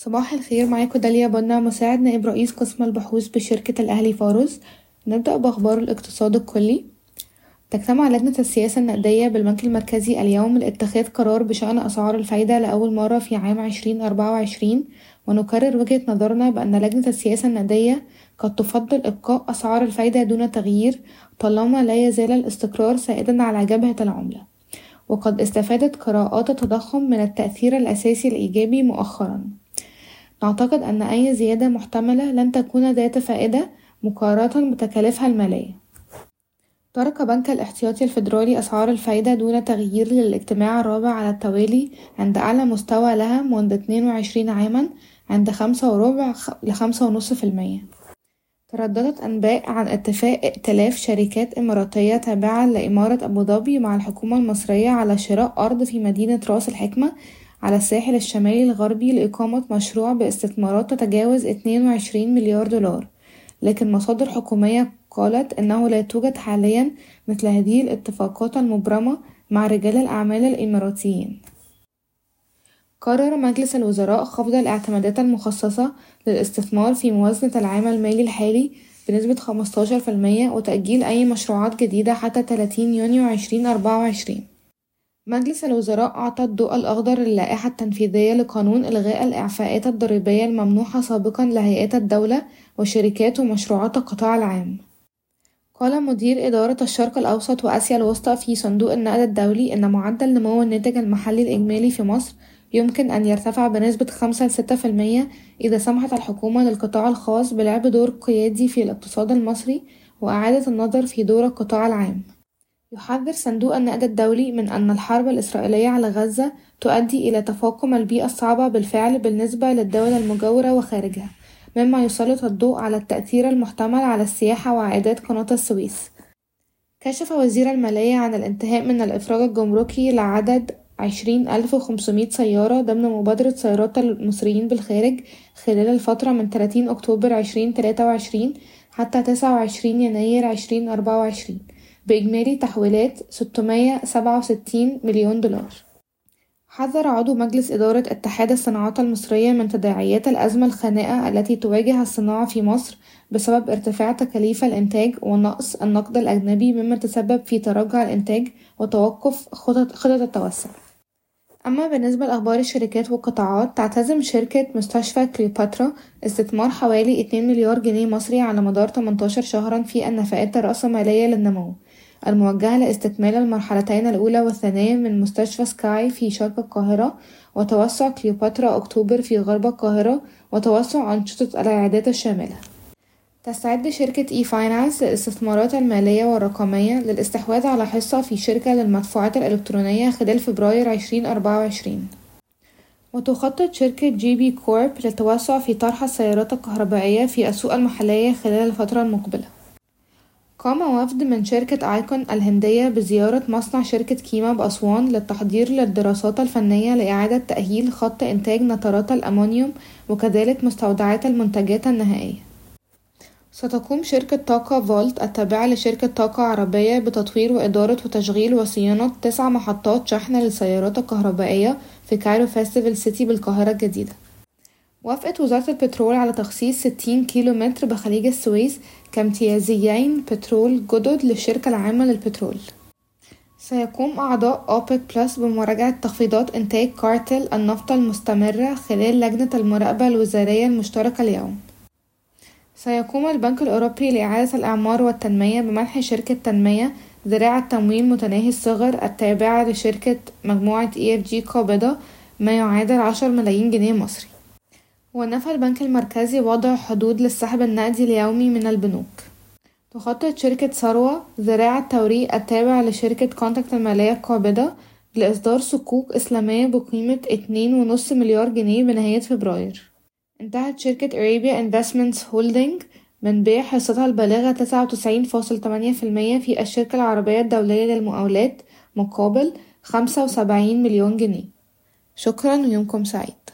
صباح الخير معاكم داليا بنا مساعد نائب رئيس قسم البحوث بشركة الأهلي فارس نبدأ بأخبار الاقتصاد الكلي. تجتمع لجنة السياسة النقدية بالبنك المركزي اليوم لاتخاذ قرار بشأن أسعار الفايدة لأول مرة في عام عشرين أربعة وعشرين ونكرر وجهة نظرنا بأن لجنة السياسة النقدية قد تفضل إبقاء أسعار الفايدة دون تغيير طالما لا يزال الاستقرار سائدا على جبهة العملة وقد استفادت قراءات التضخم من التأثير الأساسي الإيجابي مؤخرا. نعتقد أن أي زيادة محتملة لن تكون ذات فائدة مقارنة بتكاليفها المالية. ترك بنك الاحتياطي الفيدرالي أسعار الفايدة دون تغيير للاجتماع الرابع على التوالي عند أعلى مستوى لها منذ اتنين وعشرين عاما عند خمسة وربع لخمسة ونص في المية. ترددت أنباء عن اتفاق ائتلاف شركات إماراتية تابعة لإمارة أبوظبي مع الحكومة المصرية على شراء أرض في مدينة راس الحكمة على الساحل الشمالي الغربي لإقامة مشروع باستثمارات تتجاوز اتنين وعشرين مليار دولار لكن مصادر حكومية قالت إنه لا توجد حاليا مثل هذه الاتفاقات المبرمة مع رجال الأعمال الإماراتيين. قرر مجلس الوزراء خفض الاعتمادات المخصصة للاستثمار في موازنة العام المالي الحالي بنسبة 15% وتأجيل أي مشروعات جديدة حتى 30 يونيو 2024 مجلس الوزراء أعطى الضوء الأخضر للائحة التنفيذية لقانون إلغاء الإعفاءات الضريبية الممنوحة سابقا لهيئات الدولة وشركات ومشروعات القطاع العام. قال مدير إدارة الشرق الأوسط وآسيا الوسطى في صندوق النقد الدولي إن معدل نمو الناتج المحلي الإجمالي في مصر يمكن أن يرتفع بنسبة خمسة لستة في المية إذا سمحت الحكومة للقطاع الخاص بلعب دور قيادي في الاقتصاد المصري وإعادة النظر في دور القطاع العام. يحذر صندوق النقد الدولي من أن الحرب الإسرائيلية على غزة تؤدي إلى تفاقم البيئة الصعبة بالفعل بالنسبة للدول المجاورة وخارجها مما يسلط الضوء على التأثير المحتمل على السياحة وعائدات قناة السويس. كشف وزير المالية عن الانتهاء من الإفراج الجمركي لعدد عشرين ألف وخمسمية سيارة ضمن مبادرة سيارات المصريين بالخارج خلال الفترة من تلاتين أكتوبر عشرين تلاتة وعشرين حتى تسعة وعشرين يناير عشرين أربعة وعشرين. بإجمالي تحويلات ستمية سبعة وستين مليون دولار. حذر عضو مجلس إدارة اتحاد الصناعات المصرية من تداعيات الأزمة الخانقة التي تواجه الصناعة في مصر بسبب ارتفاع تكاليف الإنتاج ونقص النقد الأجنبي مما تسبب في تراجع الإنتاج وتوقف خطط, خطط التوسع. أما بالنسبة لأخبار الشركات والقطاعات تعتزم شركة مستشفى كليوباترا استثمار حوالي 2 مليار جنيه مصري على مدار 18 شهرا في النفقات الرأسمالية للنمو. الموجهة لاستكمال المرحلتين الأولى والثانية من مستشفى سكاي في شرق القاهرة وتوسع كليوباترا أكتوبر في غرب القاهرة وتوسع أنشطة العيادات الشاملة. تستعد شركة e-finance للاستثمارات المالية والرقمية للاستحواذ على حصة في شركة للمدفوعات الإلكترونية خلال فبراير عشرين أربعة وعشرين. وتخطط شركة GB Corp للتوسع في طرح السيارات الكهربائية في السوق المحلية خلال الفترة المقبلة. قام وفد من شركة Icon الهندية بزيارة مصنع شركة كيما بأسوان للتحضير للدراسات الفنية لإعادة تأهيل خط إنتاج نترات الأمونيوم وكذلك مستودعات المنتجات النهائية. ستقوم شركة طاقة فولت التابعة لشركة طاقة عربية بتطوير وإدارة وتشغيل وصيانة تسع محطات شحن للسيارات الكهربائية في Cairo Festival City بالقاهرة الجديدة. وافقت وزارة البترول على تخصيص ستين كيلو متر بخليج السويس كامتيازيين بترول جدد للشركة العامة للبترول. سيقوم أعضاء أوبك Plus بمراجعة تخفيضات إنتاج كارتل النفط المستمرة خلال لجنة المراقبة الوزارية المشتركة اليوم. سيقوم البنك الأوروبي لإعادة الإعمار والتنمية بمنح شركة تنمية ذراع تمويل متناهي الصغر التابعة لشركة مجموعة EFG قابضة ما يعادل عشر ملايين جنيه مصري. ونفى البنك المركزي وضع حدود للسحب النقدي اليومي من البنوك. تخطط شركة ثروة ذراع التوريق التابع لشركة كونتاكت المالية القابضة لإصدار صكوك إسلامية بقيمة اتنين ونص مليار جنيه بنهاية فبراير. انتهت شركة Arabia Investments Holding من بيع حصتها البالغة تسعة وتسعين فاصل تمانية في في الشركة العربية الدولية للمقاولات مقابل خمسة وسبعين مليون جنيه. شكرا ويومكم سعيد.